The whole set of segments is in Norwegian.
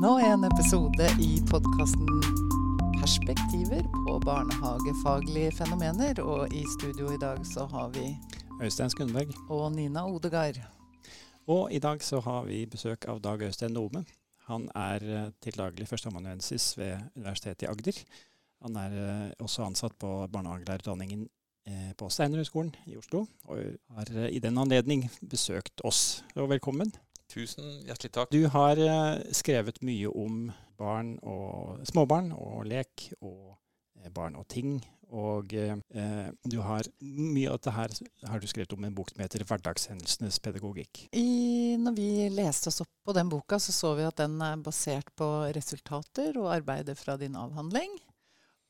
gang er enda en episode i podkasten Perspektiver på barnehagefaglige fenomener. Og i studio i dag så har vi Øystein Skundberg. og Nina Odegard. Og i dag så har vi besøk av Dag Øystein Nome. Han er eh, til daglig førsteamanuensis ved Universitetet i Agder. Han er eh, også ansatt på barnehagelærerutdanningen eh, på Steinerhøgskolen i Oslo, og har i den anledning besøkt oss. Og velkommen. Tusen hjertelig takk. Du har eh, skrevet mye om barn og småbarn og lek og eh, barn og ting. Og eh, eh, du har mye av dette her har du skrevet om en bok som heter 'Hverdagshendelsenes pedagogikk'. I, når vi leste oss opp på den boka, så så vi at den er basert på resultater og arbeidet fra din avhandling.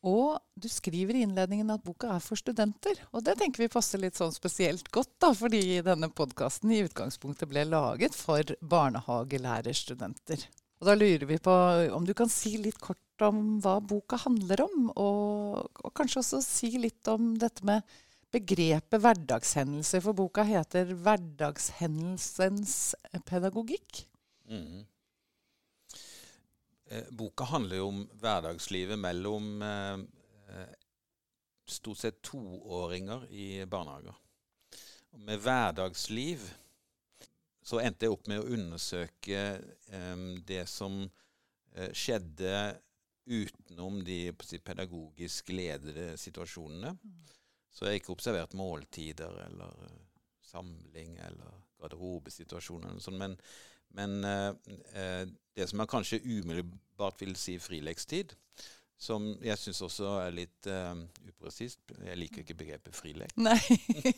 Og du skriver i innledningen at boka er for studenter. Og det tenker vi passer litt sånn spesielt godt, da, fordi denne podkasten i utgangspunktet ble laget for barnehagelærerstudenter. Og da lurer vi på om du kan si litt kort om hva boka handler om, og, og kanskje også si litt om dette med begrepet hverdagshendelser, for boka heter 'Hverdagshendelsens pedagogikk'. Mhm. Eh, boka handler jo om hverdagslivet mellom eh, eh, stort sett toåringer i barnehager. Med hverdagsliv så endte jeg opp med å undersøke det som skjedde utenom de pedagogisk ledede situasjonene. Så jeg har ikke observert måltider eller samling eller garderobesituasjoner. eller sånn, men men det som man kanskje umiddelbart vil si frilekstid, som jeg syns også er litt uh, upresist Jeg liker ikke begrepet frilek. Nei,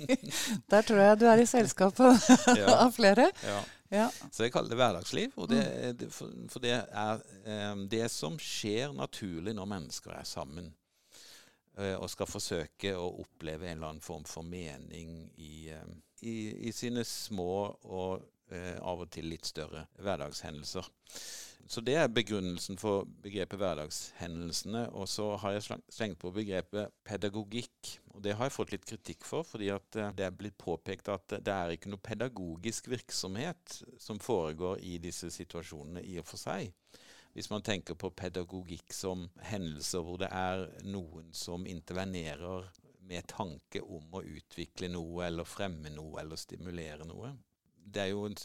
der tror jeg du er i selskap Ja. av flere. Ja. Ja. Så jeg kaller det hverdagsliv. Og det, det, for, for det er um, det som skjer naturlig når mennesker er sammen. eh, og skal forsøke å oppleve en eller annen form for mening i, i, i sine små og av og til litt større hverdagshendelser. Så det er begrunnelsen for begrepet hverdagshendelsene. Og så har jeg slengt på begrepet pedagogikk. Og det har jeg fått litt kritikk for, fordi eh, det er blitt påpekt at det er ikke noe pedagogisk virksomhet som foregår i disse situasjonene i og for seg. Hvis man tenker på pedagogikk som hendelser hvor det er noen som intervenerer med tanke om å utvikle noe, eller fremme noe, eller stimulere noe. Det er jo en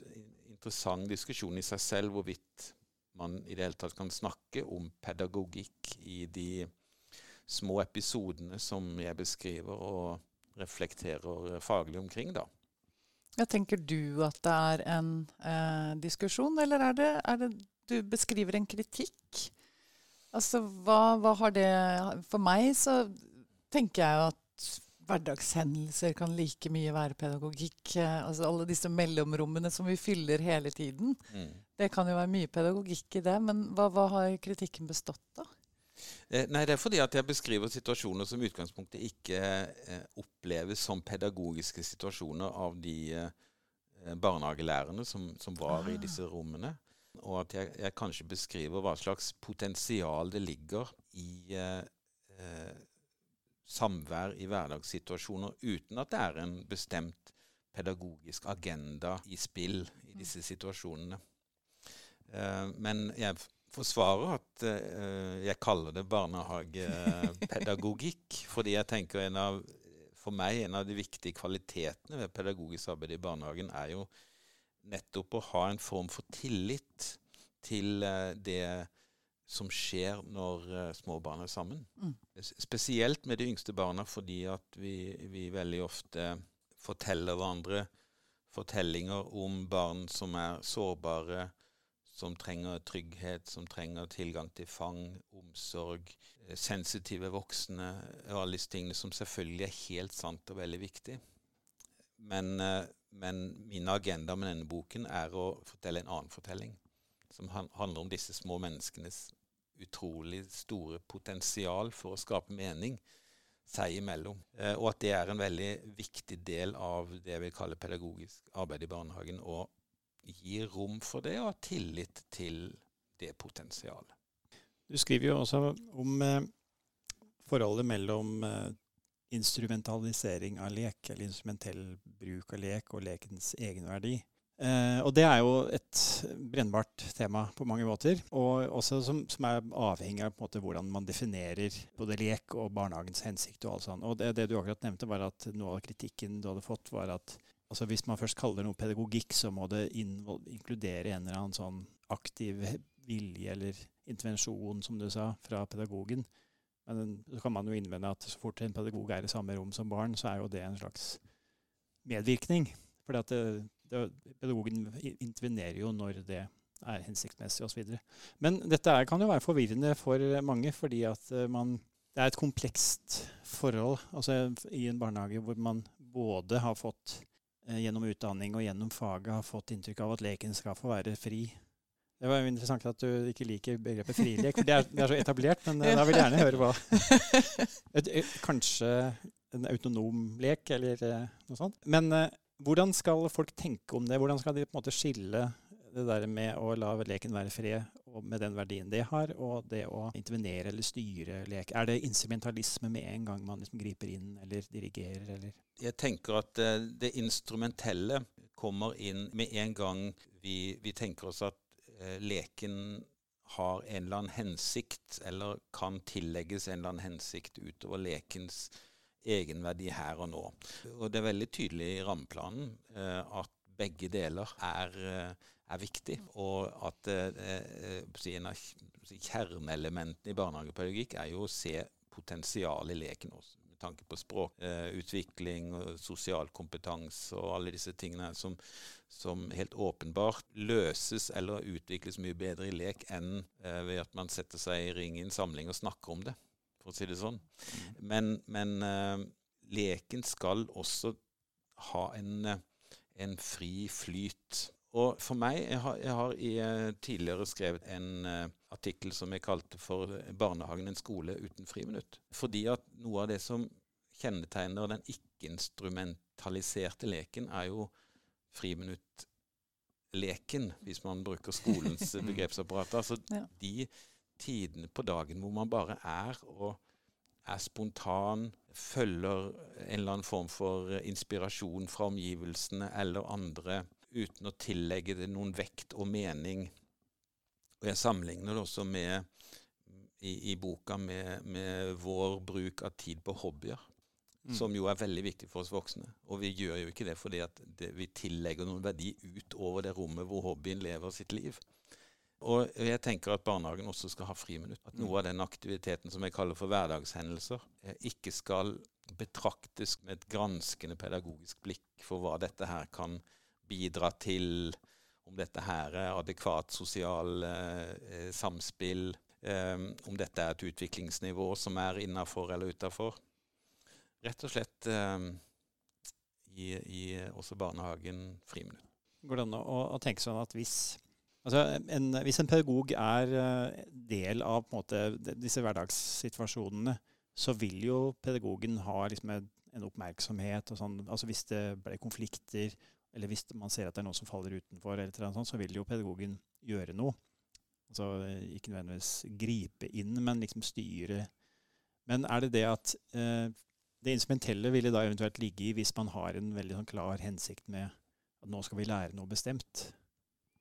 interessant diskusjon i seg selv hvorvidt man i det hele tatt kan snakke om pedagogikk i de små episodene som jeg beskriver og reflekterer faglig omkring, da. Ja, tenker du at det er en eh, diskusjon, eller er det, er det du beskriver en kritikk? Altså, hva, hva har det For meg så tenker jeg at hverdagshendelser kan like mye være pedagogikk. Eh, altså alle disse mellomrommene som vi fyller hele tiden. Mm. Det kan jo være mye pedagogikk i det, men hva, hva har kritikken bestått av? Eh, Nei, det er fordi at jeg beskriver situasjoner som i utgangspunktet ikke eh, oppleves som pedagogiske situasjoner av de eh, barnehagelærerne som, som var i Ah. disse rommene. Og at jeg, jeg kanskje beskriver hva slags potensial det ligger i eh, eh, samvær i hverdagssituasjoner uten at det er en bestemt pedagogisk agenda i spill i disse situasjonene. Eh, men jeg forsvarer at eh, jeg kaller det barnehagepedagogikk, fordi jeg tenker en av, for meg en av de viktige kvalitetene ved pedagogisk arbeid i barnehagen er jo nettopp å ha en form for tillit til eh, det som skjer når uh, små barn er sammen. Mm. Spesielt med de yngste barna, fordi at vi, vi veldig ofte forteller hverandre fortellinger om barn som er sårbare, som trenger trygghet, som trenger tilgang til fang, omsorg, eh, sensitive voksne, og alle disse tingene som selvfølgelig er helt sant og veldig viktig. Men, uh, men min agenda med denne boken er å fortelle en annen fortelling, som handler om disse små menneskenes utrolig store potensial for å skape mening seg imellom. Eh, og at det er en veldig viktig del av det jeg vil kalle pedagogisk arbeid i barnehagen. Å gi rom for det og ha tillit til det potensialet. Du skriver jo også om eh, forholdet mellom eh, instrumentalisering av lek, eller instrumentell bruk av lek, og lekens egenverdi. Eh, og det er jo et brennbart tema på mange måter. Og også som, som er avhengig av måte, hvordan man definerer både lek og barnehagens hensikt. Og alt sånt. Og det, det, du akkurat nevnte, var at noe av kritikken du hadde fått, var at altså, hvis man først kaller noe pedagogikk, så må det inkludere en eller annen sånn aktiv vilje eller intervensjon, som du sa, fra pedagogen. Men så kan man jo innvende at så fort en pedagog er i samme rom som barn, så er jo det en slags medvirkning. At det, det, pedagogen intervenerer jo når det er hensiktsmessig osv. Men dette er, kan jo være forvirrende for mange, fordi at eh, man, det er et komplekst forhold altså i en barnehage hvor man både har fått eh, gjennom utdanning og gjennom faget har fått inntrykk av at leken skal få være fri. Det var jo interessant at du ikke liker begrepet frilek, for det er, det er så etablert. Men eh, da vil jeg gjerne høre hva et, et, Kanskje en autonom lek, eller noe sånt. Men hvordan skal folk tenke om det? Hvordan skal de på en måte skille det der med å la leken være fred, og med den verdien det har, og det å intervenere eller styre lek? Er det instrumentalisme med en gang man liksom griper inn eller dirigerer, eller? Jeg tenker at eh, det instrumentelle kommer inn med en gang vi, vi tenker oss at uh, leken har en eller annen hensikt, eller kan tillegges en eller annen hensikt utover lekens egenverdi her og nå. Og Det er veldig tydelig i rammeplanen eh, at begge deler er, eh, er viktig, og at eh, en av kjerneelementene i barnehagepedagogikk er jo å se potensialet i leken også. Med tanke på språkutvikling og sosial kompetanse og alle disse tingene som, som helt åpenbart løses eller utvikles mye bedre i lek enn ved at man setter seg i ring i en samling og snakker om det for å si det sånn. Men, men uh, leken skal også ha en, eh, en, fri flyt. Og for meg Jeg har, jeg har i, uh, tidligere skrevet en uh, artikkel som jeg kalte for 'Barnehagen en skole uten friminutt'. Fordi at noe av det som kjennetegner den ikke-instrumentaliserte leken, er jo friminuttleken, hvis man bruker skolens begrepsapparat. Altså ja. de tidene på dagen hvor man bare er og er spontan, følger en eller annen form for inspirasjon fra omgivelsene eller andre, uten å tillegge det noen vekt og mening. Og jeg sammenligner det også med, i, i boka med, med, vår bruk av tid på hobbyer. Mm. Som jo er veldig viktig for oss voksne. Og vi gjør jo ikke det fordi det, vi tillegger noen verdi utover det rommet hvor hobbyen lever sitt liv. Og jeg tenker at barnehagen også skal ha friminutt. At noe av den aktiviteten som jeg kaller for hverdagshendelser, eh, ikke skal betraktes med et granskende pedagogisk blikk for hva dette her kan bidra til, om dette her er adekvat sosial eh, samspill, eh, om dette er et utviklingsnivå som er innafor eller utafor. Rett og slett eh, gi, gi også barnehagen friminutt. Går det an å tenke sånn at hvis Altså, en, hvis en pedagog er uh, del av måte, disse hverdagssituasjonene, så vil jo pedagogen ha liksom, en oppmerksomhet. Sånn, altså, hvis det ble konflikter, eller hvis man ser at det er noen som faller utenfor, sånt, så vil jo pedagogen gjøre noe. Altså, ikke nødvendigvis gripe inn, men liksom styre. Men er det det at eh, det instrumentelle ville da eventuelt ligge i hvis man har en veldig sånn, klar hensikt med at nå skal vi lære noe bestemt?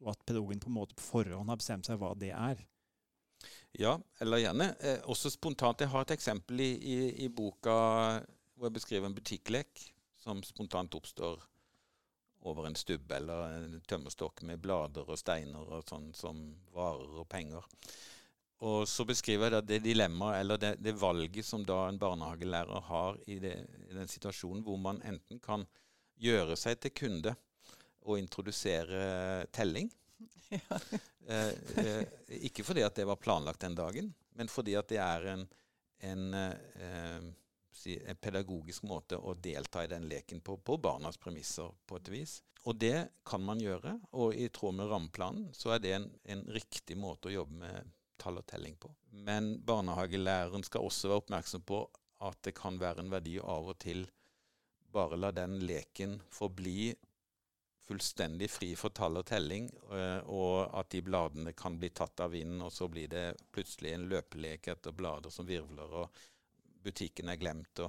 Og at pedagogen på en måte på forhånd har bestemt seg hva det er. Ja, eller gjerne. Eh, også spontant. Jeg har et eksempel i, i, i, boka hvor jeg beskriver en butikklek som spontant oppstår over en stubbe eller en tømmerstokk med blader og steiner og sånn som varer og penger. Og så beskriver jeg det dilemmaet eller det, det, valget som da en barnehagelærer har i, det, i den situasjonen hvor man enten kan gjøre seg til kunde å introdusere telling. Ja. Eh, eh, ikke fordi at det var planlagt den dagen, men fordi at det er en, en, eh, en pedagogisk måte å delta i den leken på, på barnas premisser, på et vis. Og det kan man gjøre, og i tråd med rammeplanen så er det en, en riktig måte å jobbe med tall og telling på. Men barnehagelæreren skal også være oppmerksom på at det kan være en verdi av og til bare la den leken forbli fullstendig fri for tall og telling, eh, og at de bladene kan bli tatt av vinden, og så blir det plutselig en løpelek etter blader som virvler, og butikken er glemt.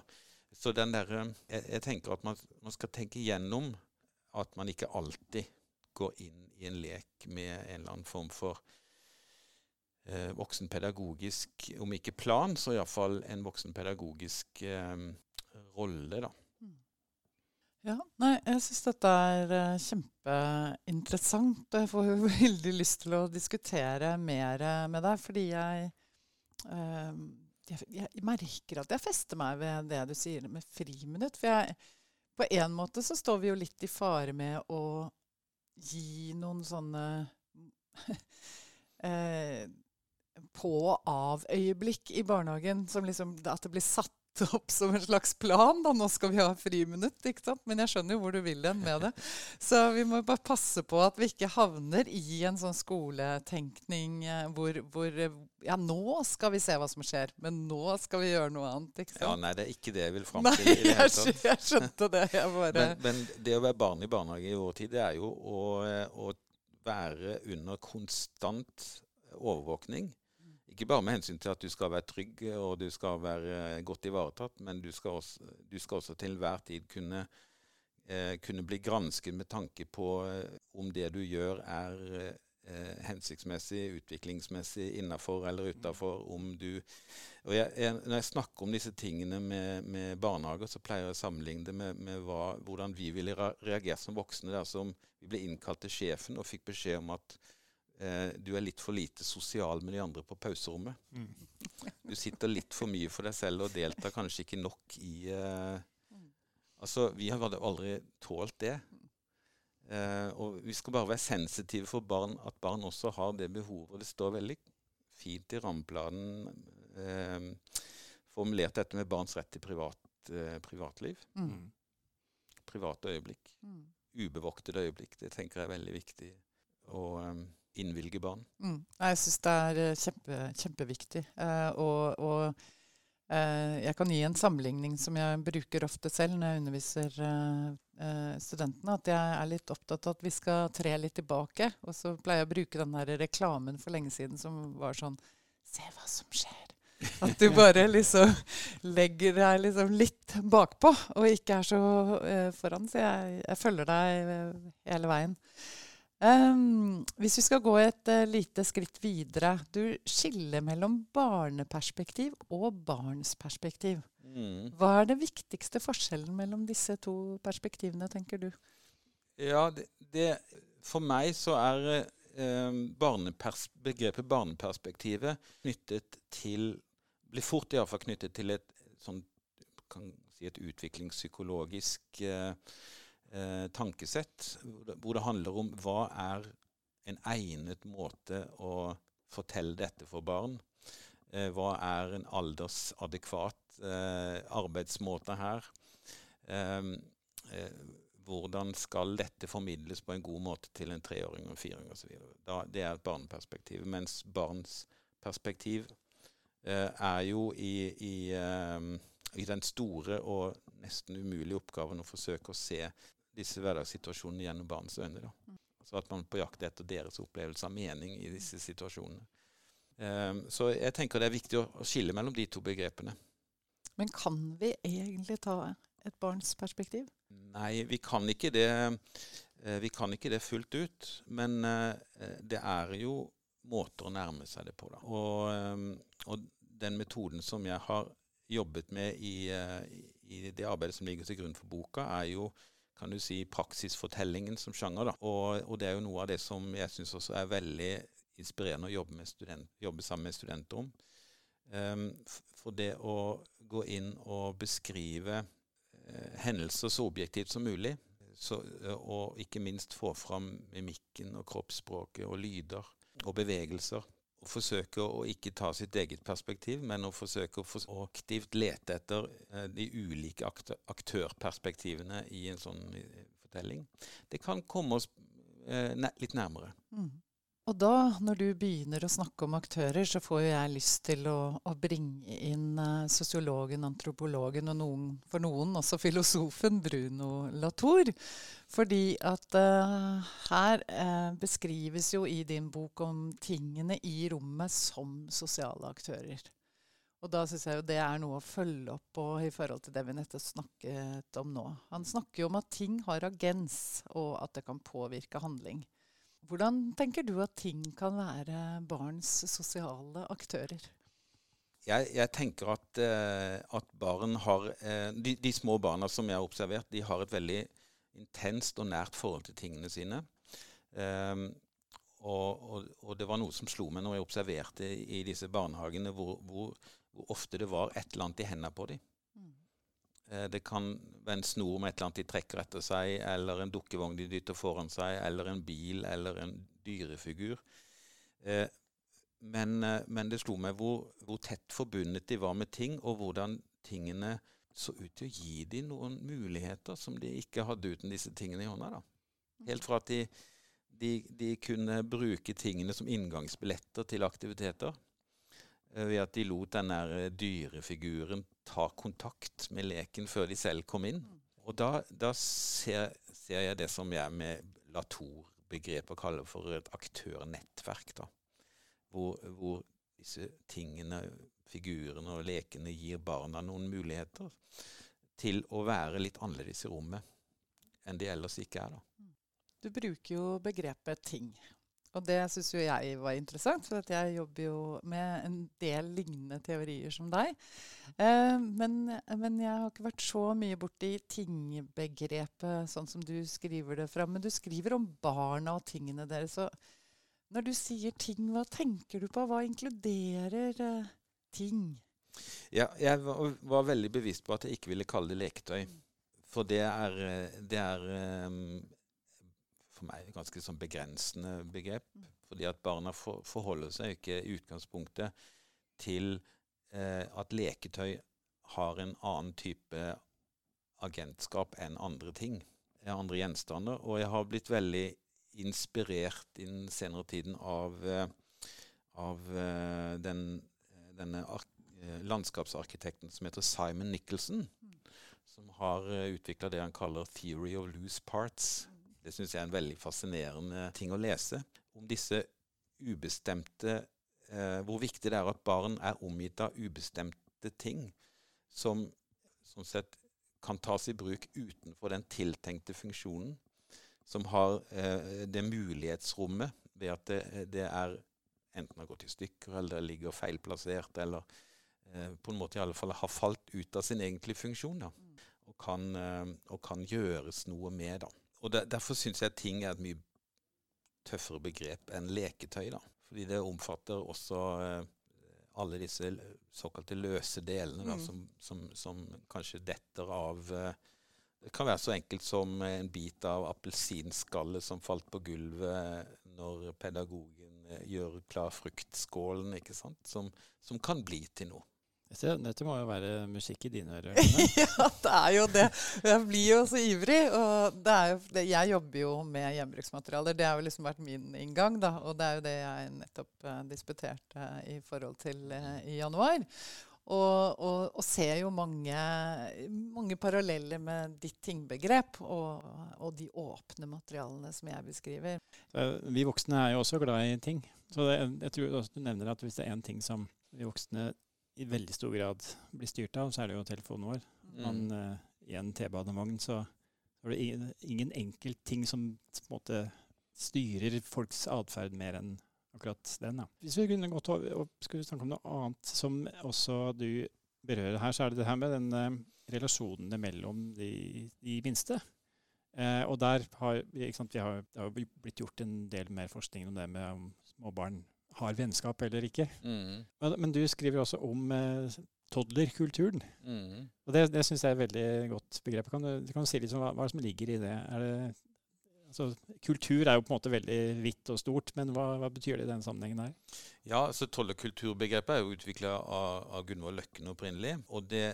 Så den der, eh, jeg, jeg tenker at man, man, skal tenke gjennom at man ikke alltid går inn i en lek med en eller annen form for eh, voksenpedagogisk, om ikke plan, så iallfall en voksenpedagogisk eh, rolle, da. Ja, nei, jeg syns dette er uh, kjempeinteressant. Jeg får veldig lyst til å diskutere mer med deg, fordi jeg, eh, jeg, jeg merker at jeg fester meg ved det du sier med friminutt. For jeg, på en måte så står vi jo litt i fare med å gi noen sånne eh, på-av-øyeblikk i barnehagen. Som liksom, at det blir satt opp som en slags plan. da, Nå skal vi ha friminutt. ikke sant? Men jeg skjønner jo hvor du vil hen med det. Så vi må bare passe på at vi ikke havner i en sånn skoletenkning eh, hvor, hvor Ja, nå skal vi se hva som skjer, men nå skal vi gjøre noe annet. ikke sant? Ja, Nei, det er ikke det jeg vil fram Nei, til. i det hele jeg, tatt. jeg skjønte det. Jeg bare Men, men det å være barn i barnehage i vår tid, det er jo å, å være under konstant overvåkning. Ikke bare med hensyn til at du skal være trygg og du skal være godt ivaretatt, men du skal også, du skal også til enhver tid kunne, eh, kunne bli gransket med tanke på eh, om det du gjør er eh, hensiktsmessig, utviklingsmessig, innafor eller utafor. Om du og jeg, jeg, Når jeg snakker om disse tingene med, med barnehager, så pleier jeg å sammenligne det med, med hva, hvordan vi ville reagert som voksne dersom vi ble innkalt til sjefen og fikk beskjed om at eh, du er litt for lite sosial med de andre på pauserommet. Du sitter litt for mye for deg selv og deltar kanskje ikke nok i eh, Altså, vi har aldri tålt det. Eh, og vi skal bare være sensitive for barn, at barn også har det behovet. Og det står veldig fint i rammeplanen eh, formulert dette med barns rett til privat, eh, privatliv. mm, Private øyeblikk. mm, Ubevoktede øyeblikk. Det tenker jeg er veldig viktig Og eh, innvilge barn. mm. Jeg syns det er eh, kjempe, kjempeviktig. Eh, og og eh, jeg kan gi en sammenligning som jeg bruker ofte selv når jeg underviser eh, eh, studentene. At jeg er litt opptatt av at vi skal tre litt tilbake. Og så pleier jeg å bruke den der reklamen for lenge siden som var sånn Se hva som skjer. At du bare liksom legger deg liksom litt bakpå, og ikke er så eh, foran. Så jeg, jeg følger deg hele veien. Ehm, hvis vi skal gå et uh, lite skritt videre Du skiller mellom barneperspektiv og barns perspektiv. Mm. Hva er det viktigste forskjellen mellom disse to perspektivene, tenker du? Ja, det, det For meg så er eh, barnepers begrepet barneperspektivet knyttet til Blir fort iallfall knyttet til et sånn kan si et utviklingspsykologisk eh, eh, tankesett, hvor det, handler om hva er en egnet måte å fortelle dette for barn. Eh, hva er en aldersadekvat eh, arbeidsmåte her? Eh, eh, hvordan skal dette formidles på en god måte til en treåring og en fireåring osv. Det er et barneperspektiv. Mens barns perspektiv eh, er jo i, i, eh, i den store og nesten umulige oppgaven å forsøke å se disse hverdagssituasjonene gjennom barns øyne. Da. Så at man er på jakt etter deres opplevelse av mening i disse situasjonene. Um, så jeg tenker det er viktig å, å skille mellom de to begrepene. Men kan vi egentlig ta et barns perspektiv? Nei, vi kan ikke det, eh, vi kan ikke det fullt ut. Men eh, det er jo måter å nærme seg det på. Da. Og, eh, og den metoden som jeg har jobbet med i, eh, i det arbeidet som ligger til grunn for boka, er jo kan du si, praksisfortellingen som sjanger. Da. Og, og det er jo noe av det som jeg syns også er veldig inspirerende å jobbe, student, jobbe sammen med studenter om. Um, for det å gå inn og beskrive uh, hendelser så objektivt som mulig, så, uh, og ikke minst få fram mimikken og kroppsspråket og lyder og bevegelser. Og forsøke å ikke ta sitt eget perspektiv, men å forsøke å, for å aktivt lete etter eh, de ulike aktør, aktørperspektivene i en sånn eh, fortelling. Det kan komme oss eh, litt nærmere. Mm. Og da, når du begynner å snakke om aktører, så får jo jeg lyst til å, å bringe inn eh, sosiologen, antropologen og noen, for noen også filosofen Bruno Latour. Fordi at eh, her eh, beskrives jo i din bok om tingene i rommet som sosiale aktører. Og da syns jeg jo det er noe å følge opp på i forhold til det vi nettopp snakket om nå. Han snakker jo om at ting har agens, og at det kan påvirke handling. Hvordan tenker du at ting kan være barns sosiale aktører? Jeg, jeg tenker at, eh, at, barn har eh, de, de, små barna som jeg har observert, de har et veldig intenst og nært forhold til tingene sine. Um, og, og, og, det var noe som slo meg når jeg observerte i disse barnehagene hvor, hvor, hvor ofte det var et eller annet i hendene på dem. Eh, det kan være en snor med et eller annet de trekker etter seg, eller en dukkevogn de dytter foran seg, eller en bil, eller en dyrefigur. Eh, men, eh, men, det slo meg hvor, hvor, tett forbundet de var med ting, og hvordan tingene så ut til å gi dem noen muligheter som de ikke hadde uten disse tingene i hånda. da. Helt fra at de, de, de kunne bruke tingene som inngangsbilletter til aktiviteter. Ved at de lot den der dyrefiguren ta kontakt med leken før de selv kom inn. Og da, da ser, ser, jeg det som jeg med Latour-begrepet kaller for et aktørnettverk. da hvor, hvor disse tingene, figurene og lekene gir barna noen muligheter til å være litt annerledes i rommet enn de ellers ikke er. da. Du bruker jo begrepet 'ting'. Og det syns jo jeg var interessant, for jeg jobber jo med en del lignende teorier som deg. Eh, men, men, jeg har ikke vært så mye borti tingbegrepet sånn som du skriver det fram. Men du skriver om barna og tingene deres. Så når du sier ting, hva tenker du på? Hva inkluderer eh, ting? Ja, jeg var, var, veldig bevisst på at jeg ikke ville kalle det leketøy. For det er, eh, det er um, for meg et ganske sånn begrensende begrep. Fordi at barna for, forholder seg ikke i utgangspunktet til eh, at leketøy har en annen type agentskap enn andre ting. Andre gjenstander. Og jeg har blitt veldig inspirert i den senere tiden av, eh, av eh, den, denne eh, landskapsarkitekten som heter Simon Nicholson. Som har utvikla det han kaller 'theory of loose parts'. Det syns jeg er en veldig fascinerende ting å lese. Om disse ubestemte eh, Hvor viktig det er at barn er omgitt av ubestemte ting som sånn sett kan tas i bruk utenfor den tiltenkte funksjonen som har eh, det mulighetsrommet ved at det, det, er enten har gått i stykker, eller ligger feilplassert, eller eh, på en måte i alle fall har falt ut av sin egentlige funksjon. Da, og, kan, eh, og, kan, gjøres noe med. Da. Og der, Derfor syns jeg ting er et mye tøffere begrep enn leketøy. da, Fordi det omfatter også eh, alle disse såkalte løse delene da, mm. som, som, som, kanskje detter av eh, det kan være så enkelt som en bit av appelsinskallet som falt på gulvet når pedagogen eh, gjør klar fruktskålen, ikke sant? Som, som kan bli til noe. Dette, må jo være musikk i dine ører? ja, det er jo det. Jeg blir jo så ivrig. Og jo, jeg jobber jo med gjenbruksmaterialer. Det har jo liksom vært min inngang. da, Og det er jo det jeg nettopp uh, disputerte i forhold til uh, i januar. Og, og, og, ser jo mange, mange, paralleller med ditt tingbegrep og, og, de åpne materialene som jeg beskriver. Vi voksne er jo også glad i ting. Så det, jeg tror også du nevner at hvis det er én ting som vi voksne i veldig stor grad blir styrt av, så er det jo telefonen vår. Mm. Man, uh, I en T-banevogn så er det ingen, ingen enkelt ting som på en måte styrer folks atferd mer enn akkurat den. Da. Hvis vi kunne gått over og skulle snakke om noe annet som også du berører her, så er det det her med den uh, relasjonene mellom de, de minste. Uh, og der har, sant, vi har, det har blitt gjort en del mer forskning om det med om små barn har vennskap eller ikke. Mm. Men, men, du skriver også om eh, toddlerkulturen. Mm. Og det, det syns jeg er et veldig godt begrep. Kan du, kan du si litt om hva, hva som ligger i det? Det Altså, kultur er jo på en måte veldig vidt og stort, men hva, hva betyr det i den sammenhengen her? Ja, altså Tollekulturbegrepet er jo utvikla av, av, Gunvor Løkken opprinnelig. Og det,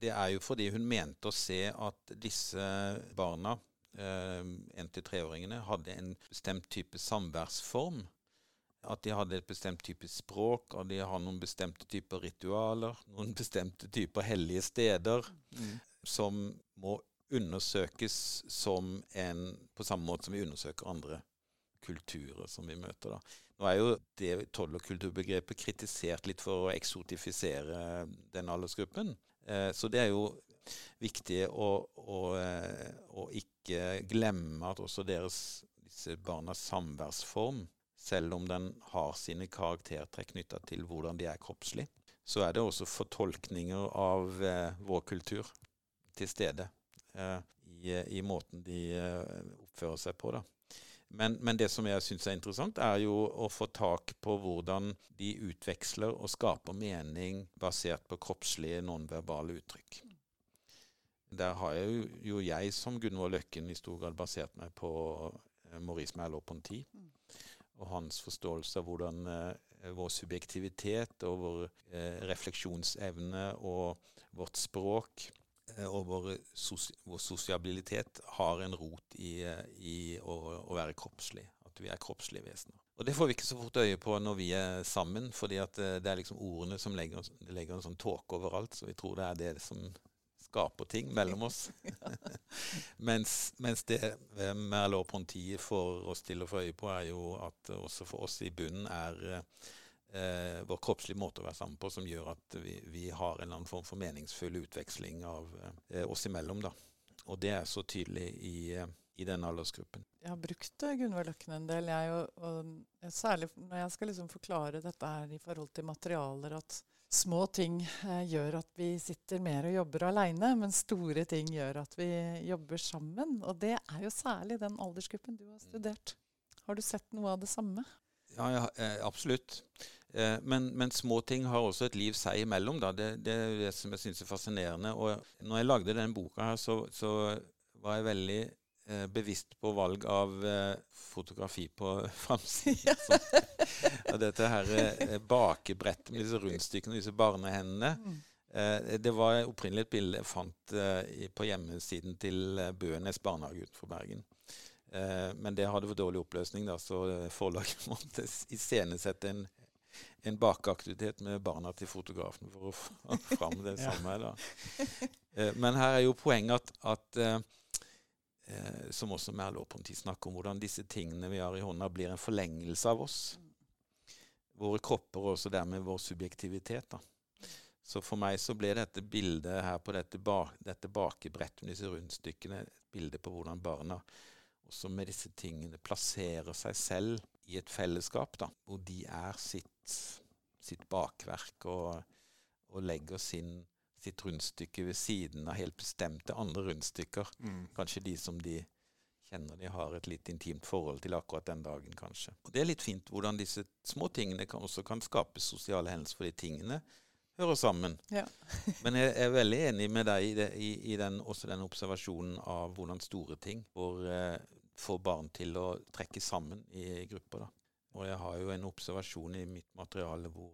det, er jo fordi hun mente å se at disse barna, én- eh, til treåringene, hadde en bestemt type samværsform. At de hadde et bestemt type språk, og de har noen bestemte typer ritualer, noen bestemte typer hellige steder, mm. som må undersøkes som en, på samme måte som vi undersøker andre kulturer som vi møter. Da. Nå er jo det toddlerkulturbegrepet kritisert litt for å eksotifisere den aldersgruppen. Eh, så det er jo viktig å, å, eh, å ikke glemme at også deres, disse barnas samværsform, selv om den har sine karaktertrekk knytta til hvordan de er kroppslig, så er det også fortolkninger av eh, vår kultur til stede eh, i, i, måten de eh, oppfører seg på. da. Men, men, det som jeg syns er interessant, er jo å få tak på hvordan de utveksler og skaper mening basert på kroppslige, nonverbale uttrykk. Der har jeg jo, jo jeg som Gunvor Løkken i stor grad basert meg på eh, Maurice Merleau-Ponty og hans forståelse av hvordan eh, vår subjektivitet og vår eh, refleksjonsevne og vårt språk Eh, og vår, sos vår, sosiabilitet har en rot i, i å, å, være kroppslig. At vi er kroppslige vesener. Og det får vi ikke så fort øye på når vi er sammen, fordi det er liksom ordene som legger, legger en sånn tåke overalt, så vi tror det er det som skaper ting mellom oss. mens, mens, det Merleau-Ponty får oss til å få øye på, er jo at også for oss i bunnen er eh, vår kroppslige måte å være sammen på som gjør at vi, vi har en eller annen form for meningsfull utveksling av eh, oss imellom. da. Og det er så tydelig i, eh, i den aldersgruppen. Jeg har brukt eh, Gunvor Løkken en del, jeg, og, og særlig når jeg skal liksom forklare dette her i forhold til materialer, at små ting eh, gjør at vi sitter mer og jobber aleine, men store ting gjør at vi jobber sammen. Og det er jo særlig den aldersgruppen du har studert. Har du sett noe av det samme? Ja, ja eh, absolutt. Eh, men, men, små ting har også et liv seg imellom. Da. Det, det er det som jeg syns er fascinerende. Og når jeg lagde denne boka, her, så, så var jeg veldig bevisst på valg av eh, fotografi på framsida. og dette her eh, bakebrettet med disse rundstykkene og disse barnehendene. Mm. Eh, det var opprinnelig et bilde jeg fant eh, på hjemmesiden til Bønes barnehage utenfor Bergen. men det hadde for dårlig oppløsning, da, så forlaget måtte iscenesette en en bakeaktivitet med barna til fotografen for å få fram det samme. Da. Eh, men her er jo poenget at, at eh, som også Merleau-Ponty snakker om, hvordan disse tingene vi har i hånda, blir en forlengelse av oss. Våre kropper og også dermed vår subjektivitet. da. Så for meg så ble dette bildet her på dette, ba, dette bakebrettet med disse rundstykkene et bilde på hvordan barna også med disse tingene plasserer seg selv i et fellesskap, da, hvor de er sitt sitt bakverk og, og legger sin, sitt rundstykke ved siden av helt bestemte andre rundstykker. Mm. Kanskje de som de kjenner de har et litt intimt forhold til akkurat den dagen, kanskje. Og Det er litt fint hvordan disse små tingene kan, også kan skape sosiale hendelser, fordi tingene hører sammen. Ja. Men jeg er veldig enig med deg i, det, i, i den, også den observasjonen av hvordan store ting får, eh, får barn til å trekke sammen i grupper. da. Og jeg har jo en observasjon i mitt materiale hvor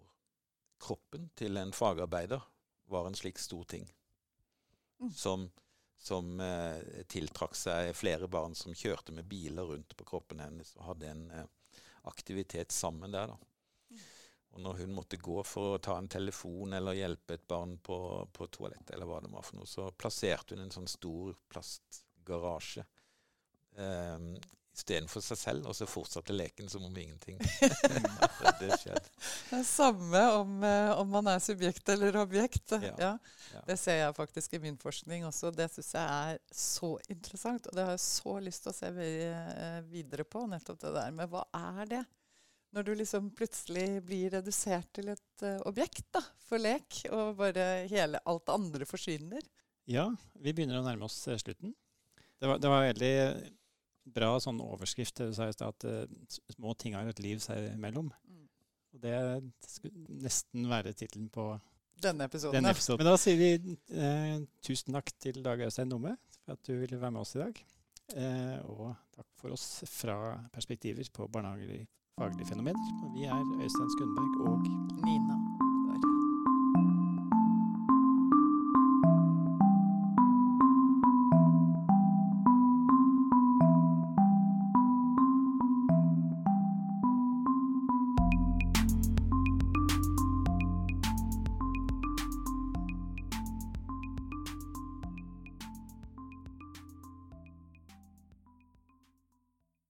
kroppen til en fagarbeider var en slik stor ting. Mm. Som, som eh, tiltrakk seg flere barn som kjørte med biler rundt på kroppen hennes og hadde en eh, aktivitet sammen der. da. Mm. Og når hun måtte gå for å ta en telefon eller hjelpe et barn på, på toalettet, eller hva det var for noe, så plasserte hun en sånn stor plastgarasje eh, istedenfor seg selv, og så fortsatte leken som om ingenting det skjedde. Det er samme om, eh, om, man er subjekt eller objekt. Ja, ja. ja, Det ser jeg faktisk i min forskning også. Det syns jeg er så interessant, og det har jeg så lyst til å se eh, videre på. nettopp det der med hva er det? Når du liksom plutselig blir redusert til et uh, objekt da, for lek, og bare hele alt det andre forsvinner. Ja, vi begynner å nærme oss slutten. Det var, det var veldig bra sånn overskrift du sa i stad, at uh, små ting har et liv seg imellom. Mm. Og det skulle nesten være tittelen på denne episoden. denne episoden. Men da sier vi uh, tusen takk til Dag Øystein Numme for at du ville være med oss i dag. Uh, og takk for oss fra perspektiver på barnehager i faglige fenomener. Vi er Øystein Skundberg og Nina